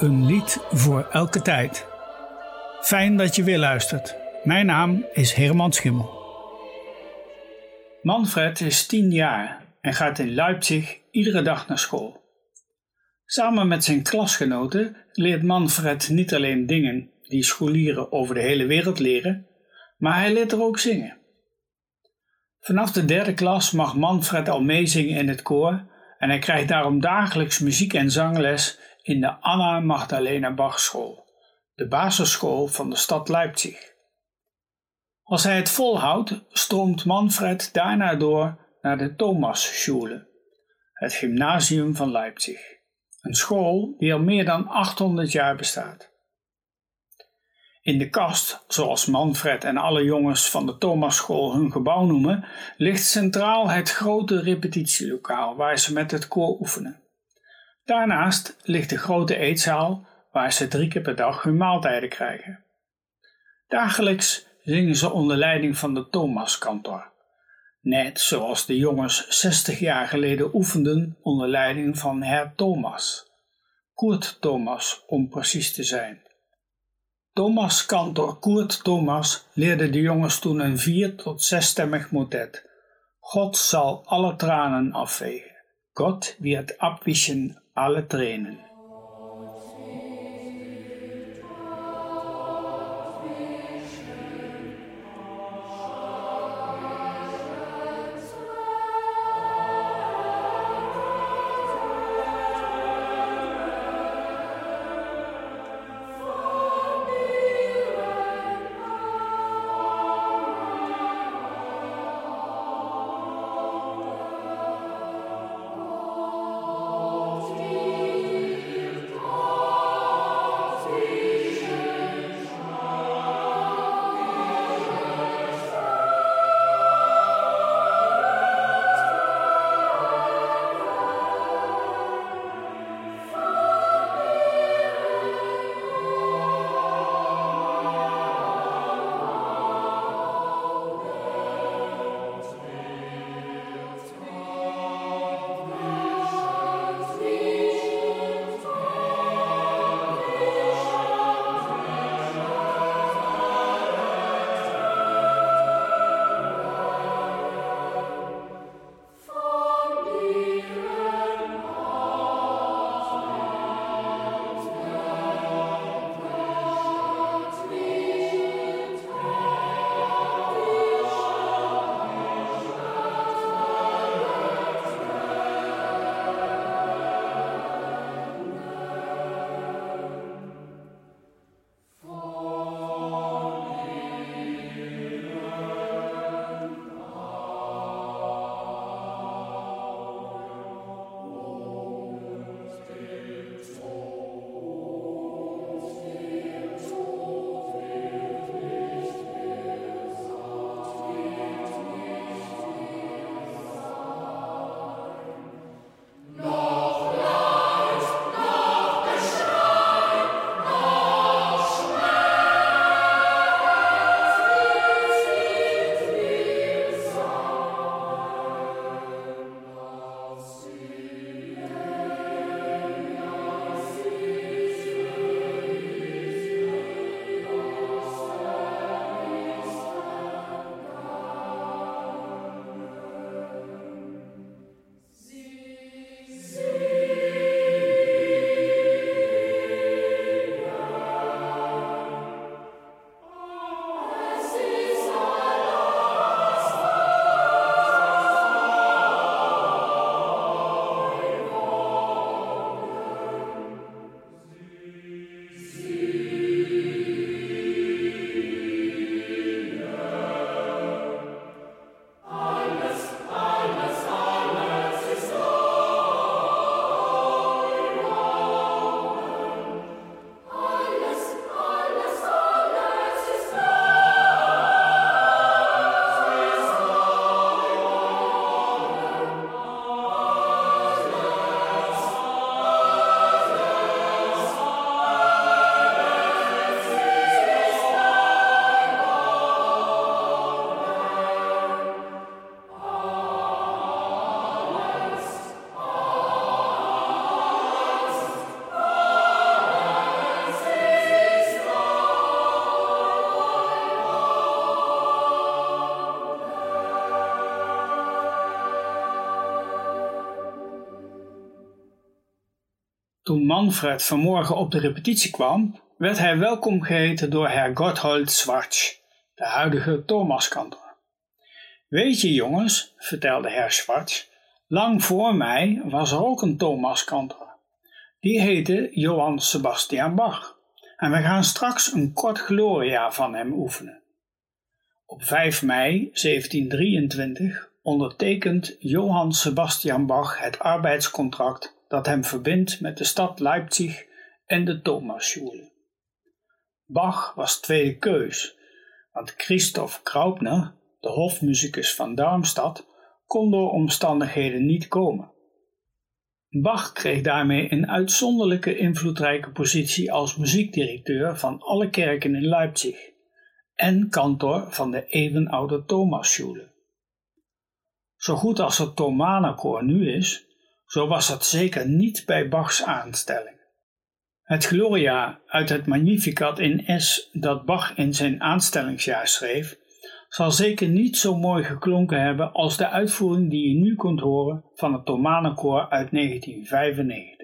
Een lied voor elke tijd. Fijn dat je weer luistert. Mijn naam is Herman Schimmel. Manfred is tien jaar en gaat in Leipzig iedere dag naar school. Samen met zijn klasgenoten leert Manfred niet alleen dingen die scholieren over de hele wereld leren, maar hij leert er ook zingen. Vanaf de derde klas mag Manfred al meezingen in het koor en hij krijgt daarom dagelijks muziek- en zangles in de Anna Magdalena Bach School, de basisschool van de stad Leipzig. Als hij het volhoudt, stroomt Manfred daarna door naar de Thomasschule, het gymnasium van Leipzig, een school die al meer dan 800 jaar bestaat. In de kast, zoals Manfred en alle jongens van de Thomasschool hun gebouw noemen, ligt centraal het grote repetitielokaal waar ze met het koor oefenen. Daarnaast ligt de grote eetzaal waar ze drie keer per dag hun maaltijden krijgen. Dagelijks zingen ze onder leiding van de Thomaskantor, net zoals de jongens 60 jaar geleden oefenden onder leiding van Herr Thomas, Kurt Thomas om precies te zijn. Thomas kantor Kurt Thomas leerde de jongens toen een vier- tot zesstemmig motet. God zal alle tranen afvegen. God wird abwischen alle Tränen. Toen Manfred vanmorgen op de repetitie kwam, werd hij welkom geheten door Herr Gotthold Schwarz, de huidige Thomaskantor. Weet je jongens, vertelde Herr Schwarz, lang voor mij was er ook een Thomaskantor. Die heette Johann Sebastian Bach en we gaan straks een kort gloria van hem oefenen. Op 5 mei 1723 ondertekent Johann Sebastian Bach het arbeidscontract dat hem verbindt met de stad Leipzig en de Thomasschule. Bach was tweede keus, want Christoph Graupner, de hofmuzikus van Darmstadt, kon door omstandigheden niet komen. Bach kreeg daarmee een uitzonderlijke invloedrijke positie als muziekdirecteur van alle kerken in Leipzig en kantor van de eeuwenoude Thomasschule. Zo goed als het Thomanerkoor nu is, zo was dat zeker niet bij Bachs aanstelling. Het Gloria uit het Magnificat in S dat Bach in zijn aanstellingsjaar schreef, zal zeker niet zo mooi geklonken hebben als de uitvoering die je nu kunt horen van het Thomanenkoor uit 1995.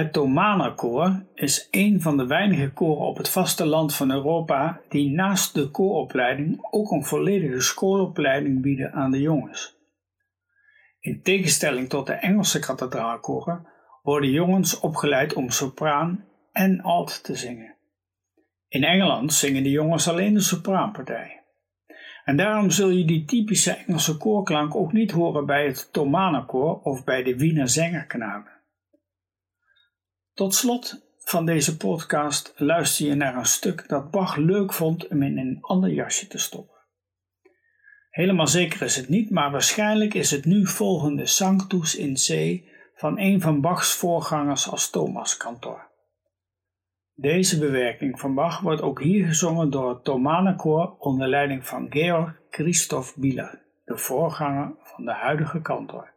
Het Thomanerkoor is een van de weinige koren op het vasteland van Europa die naast de kooropleiding ook een volledige schoolopleiding bieden aan de jongens. In tegenstelling tot de Engelse kathedraalkoren worden jongens opgeleid om sopraan en alt te zingen. In Engeland zingen de jongens alleen de sopraanpartij. En daarom zul je die typische Engelse koorklank ook niet horen bij het Thomanerkoor of bij de Wiener Zengerknaben. Tot slot van deze podcast luister je naar een stuk dat Bach leuk vond om in een ander jasje te stoppen. Helemaal zeker is het niet, maar waarschijnlijk is het nu volgende Sanctus in C van een van Bachs voorgangers als Thomas Cantor. Deze bewerking van Bach wordt ook hier gezongen door het Thomanenkoor onder leiding van Georg Christoph Bieler, de voorganger van de huidige kantor.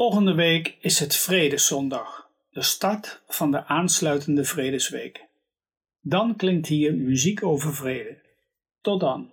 Volgende week is het Vredeszondag, de start van de aansluitende Vredesweek. Dan klinkt hier muziek over vrede. Tot dan.